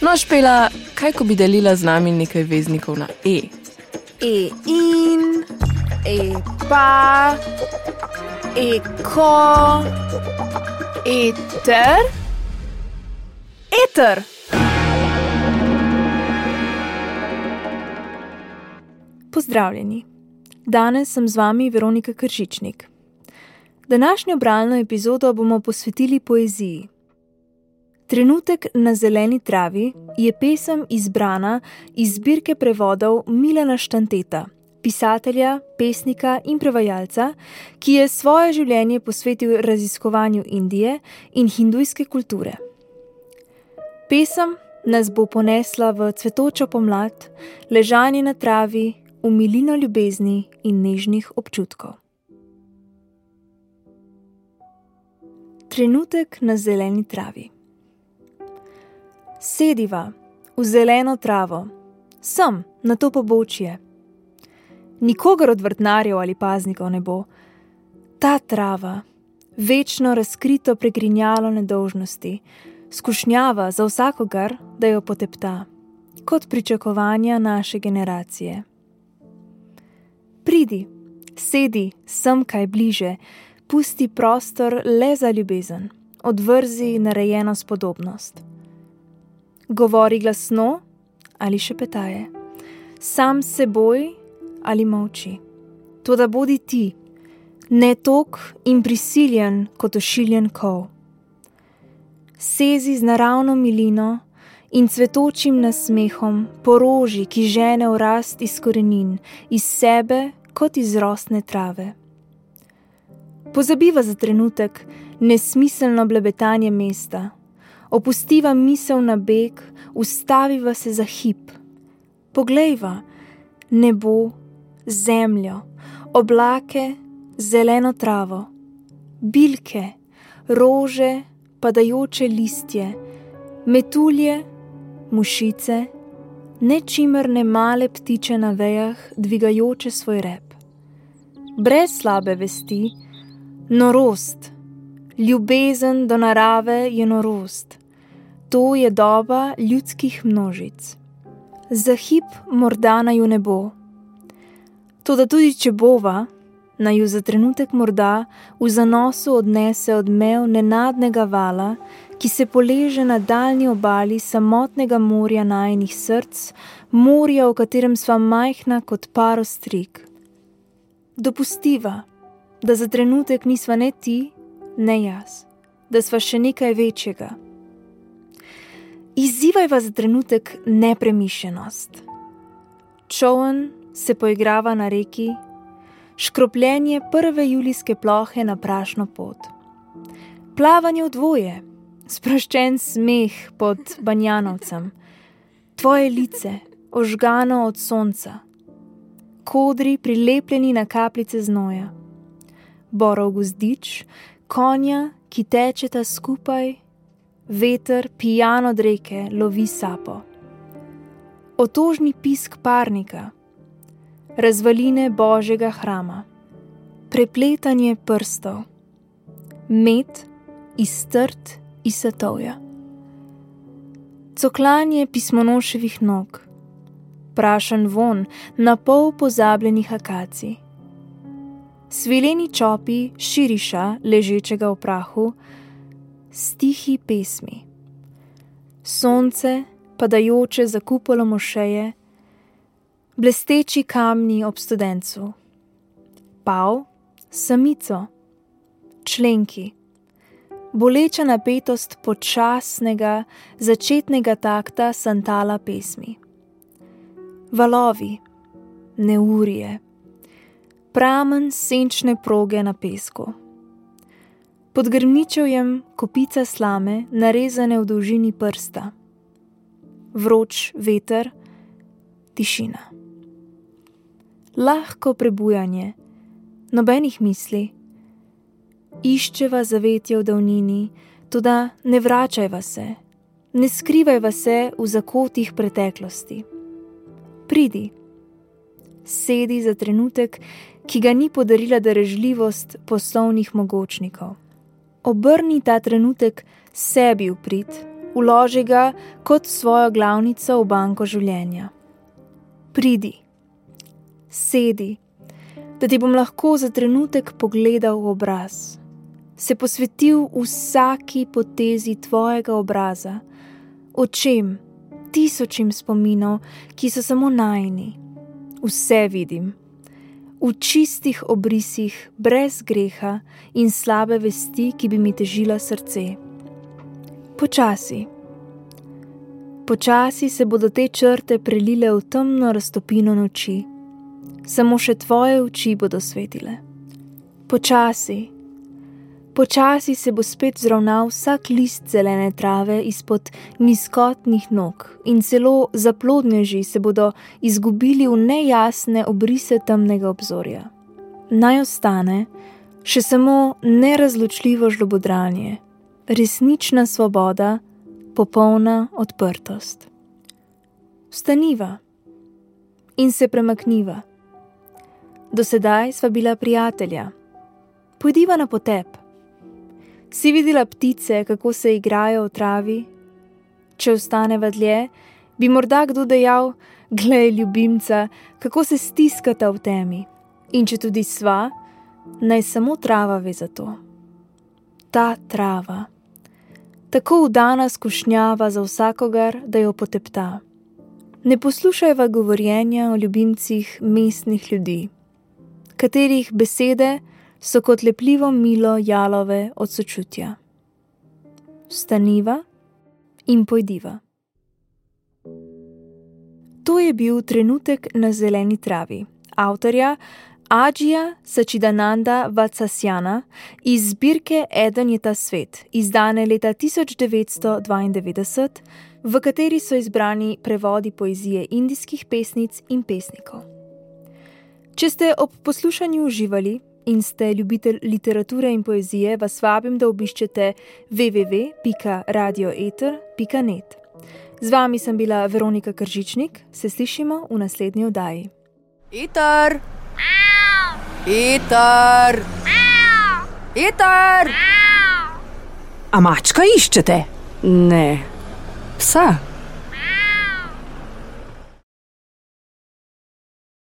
No, špela, kaj ko bi delila z nami nekaj veznikov na E? E in, e pa, e ko, e ter, eter. Pozdravljeni. Danes sem z vami Veronika Kržičnik. Današnjo bralno epizodo bomo posvetili poeziji. Trenutek na zeleni travi je pesem izbrana iz zbirke prevodov Milena Štanteta, pisatelja, pesnika in prevajalca, ki je svoje življenje posvetil raziskovanju Indije in hindujske kulture. Pesem nas bo ponesla v cvetočo pomlad, ležanje na travi, v milino ljubezni in nežnih občutkov. Trenutek na zeleni travi. Sediva v zeleno travo, sem na to pobočje. Nikogar od vrtnarjev ali paznikov ne bo. Ta trava, večno razkrito pregrinjalo nedolžnosti, skušnjava za vsakogar, da jo potepta, kot pričakovanja naše generacije. Pridi, sedi sem kaj bliže, pusti prostor le za ljubezen, odvrzi narejeno spodobnost. Govori glasno ali še petaje, sam seboj ali molči. To da bodi ti, ne tok in prisiljen kot ošiljen kov. Sezi z naravno milino in cvetočim nasmehom po roži, ki žene v rast iz korenin, iz sebe kot iz rosne trave. Pozabiva za trenutek nesmiselno blebetanje mesta, opustiva misel na beg, ustaviva se za hip. Poglejva nebo, zemljo, oblake, zeleno travo, bilke, rože, padajoče listje, metulje, mušice, nečimrne male ptiče na vejah, dvigajoče svoj rep. Brez slabe vesti, norost, ljubezen do narave je norost. To je doba ljudskih množic. Za hip morda naju ne bo. Toda tudi če bova, naju za trenutek morda v zanosu odnese odmev nenadnega vala, ki se poleže na daljni obali samotnega morja najnih src, morja, v katerem sva majhna kot paro strik. Dopustiva, da za trenutek nisva ne ti, ne jaz, da sva še nekaj večjega. Izzivajva za trenutek nepremišljenost. Čovn se poigrava na reki, škropljenje prve julijske plohe na prašno pot. Plavanje v dvoje sproščen smeh pod banjanovcem, tvoje lice, ožgano od sonca, kodri prilepljeni na kapljice znoja, borov gozdič, konja, ki tečeta skupaj, veter pijan od reke lovi sapo. Otožni pisk parnika, razvaline božjega hrama, prepletanje prstov, med, iztrt iz svetovja. Coklanje pismonoševih nog, prašen von na pol pozabljenih akacij, svileni čopi širiša ležečega v prahu, stihi pesmi, sonce padajoče za kupolom ošeje, blesteči kamni ob studencu, pav, samico, členki boleča napetost počasnega začetnega takta santala pesmi. Valovi, neurije, pramen senčne proge na pesku. Pod grmičevjem kopica slame, narezane v dolžini prsta, vroč veter, tišina. Lahko prebujanje, nobenih misli iščeva zavetje v davnini, tudi ne vračajva se, ne skrivajva se v zakotih preteklosti. Pridi, sedi za trenutek, ki ga ni podarila darežljivost poslovnih mogočnikov. Obrni ta trenutek sebi v prid, uloži ga kot svojo glavnico v banko življenja. Pridi, sedi, da ti bom lahko za trenutek pogledal v obraz, se posvetil vsaki potezi tvojega obraza, očem, tisočim spominov, ki so samo najni. Vse vidim v čistih obrisih, brez greha in slabe vesti, ki bi mi težila srce. Počasi. Počasi se bodo te črte prelile v temno raztopino noči, samo še tvoje oči bodo svetile. Počasi, počasi se bo spet zravnal vsak list zelene trave izpod nizkotnih nog, in celo zaplodneži se bodo izgubili v nejasne obrise temnega obzorja. Naj ostane še samo nerazločljivo žlobodranje, resnična svoboda, popolna odprtost. Vstaniva in se premakniva. Do sedaj sva bila prijatelja. Pojdiva na potep. Si videla ptice, kako se igrajo v travi? Če ostaneva dlje, bi morda kdo dejal: Glej, ljubimca, kako se stiskata v temi. In če tudi sva, naj samo trava ve za to. Ta trava, tako vdana skušnjava za vsakogar, da jo potepta. Ne poslušajva govorjenja o ljubimcih mestnih ljudi, katerih besede so kot lepljivo milo jalove od sočutja. Staniva in pojdiva. To je bil trenutek na zeleni travi, avtorja Ađija Sačidananda Vatsasjana iz zbirke Eden je ta svet, izdane leta 1992, v kateri so izbrani prevodi poezije indijskih pesnic in pesnikov. Če ste ob poslušanju uživali, in ste ljubitelj literature in poezije, vas vabim, da obiščete www.radioeter.net. Z vami sem bila Veronika Kržičnik, se slišimo v naslednji oddaji. Iter! Iter! Iter! A mačka iščete? Ne, psa.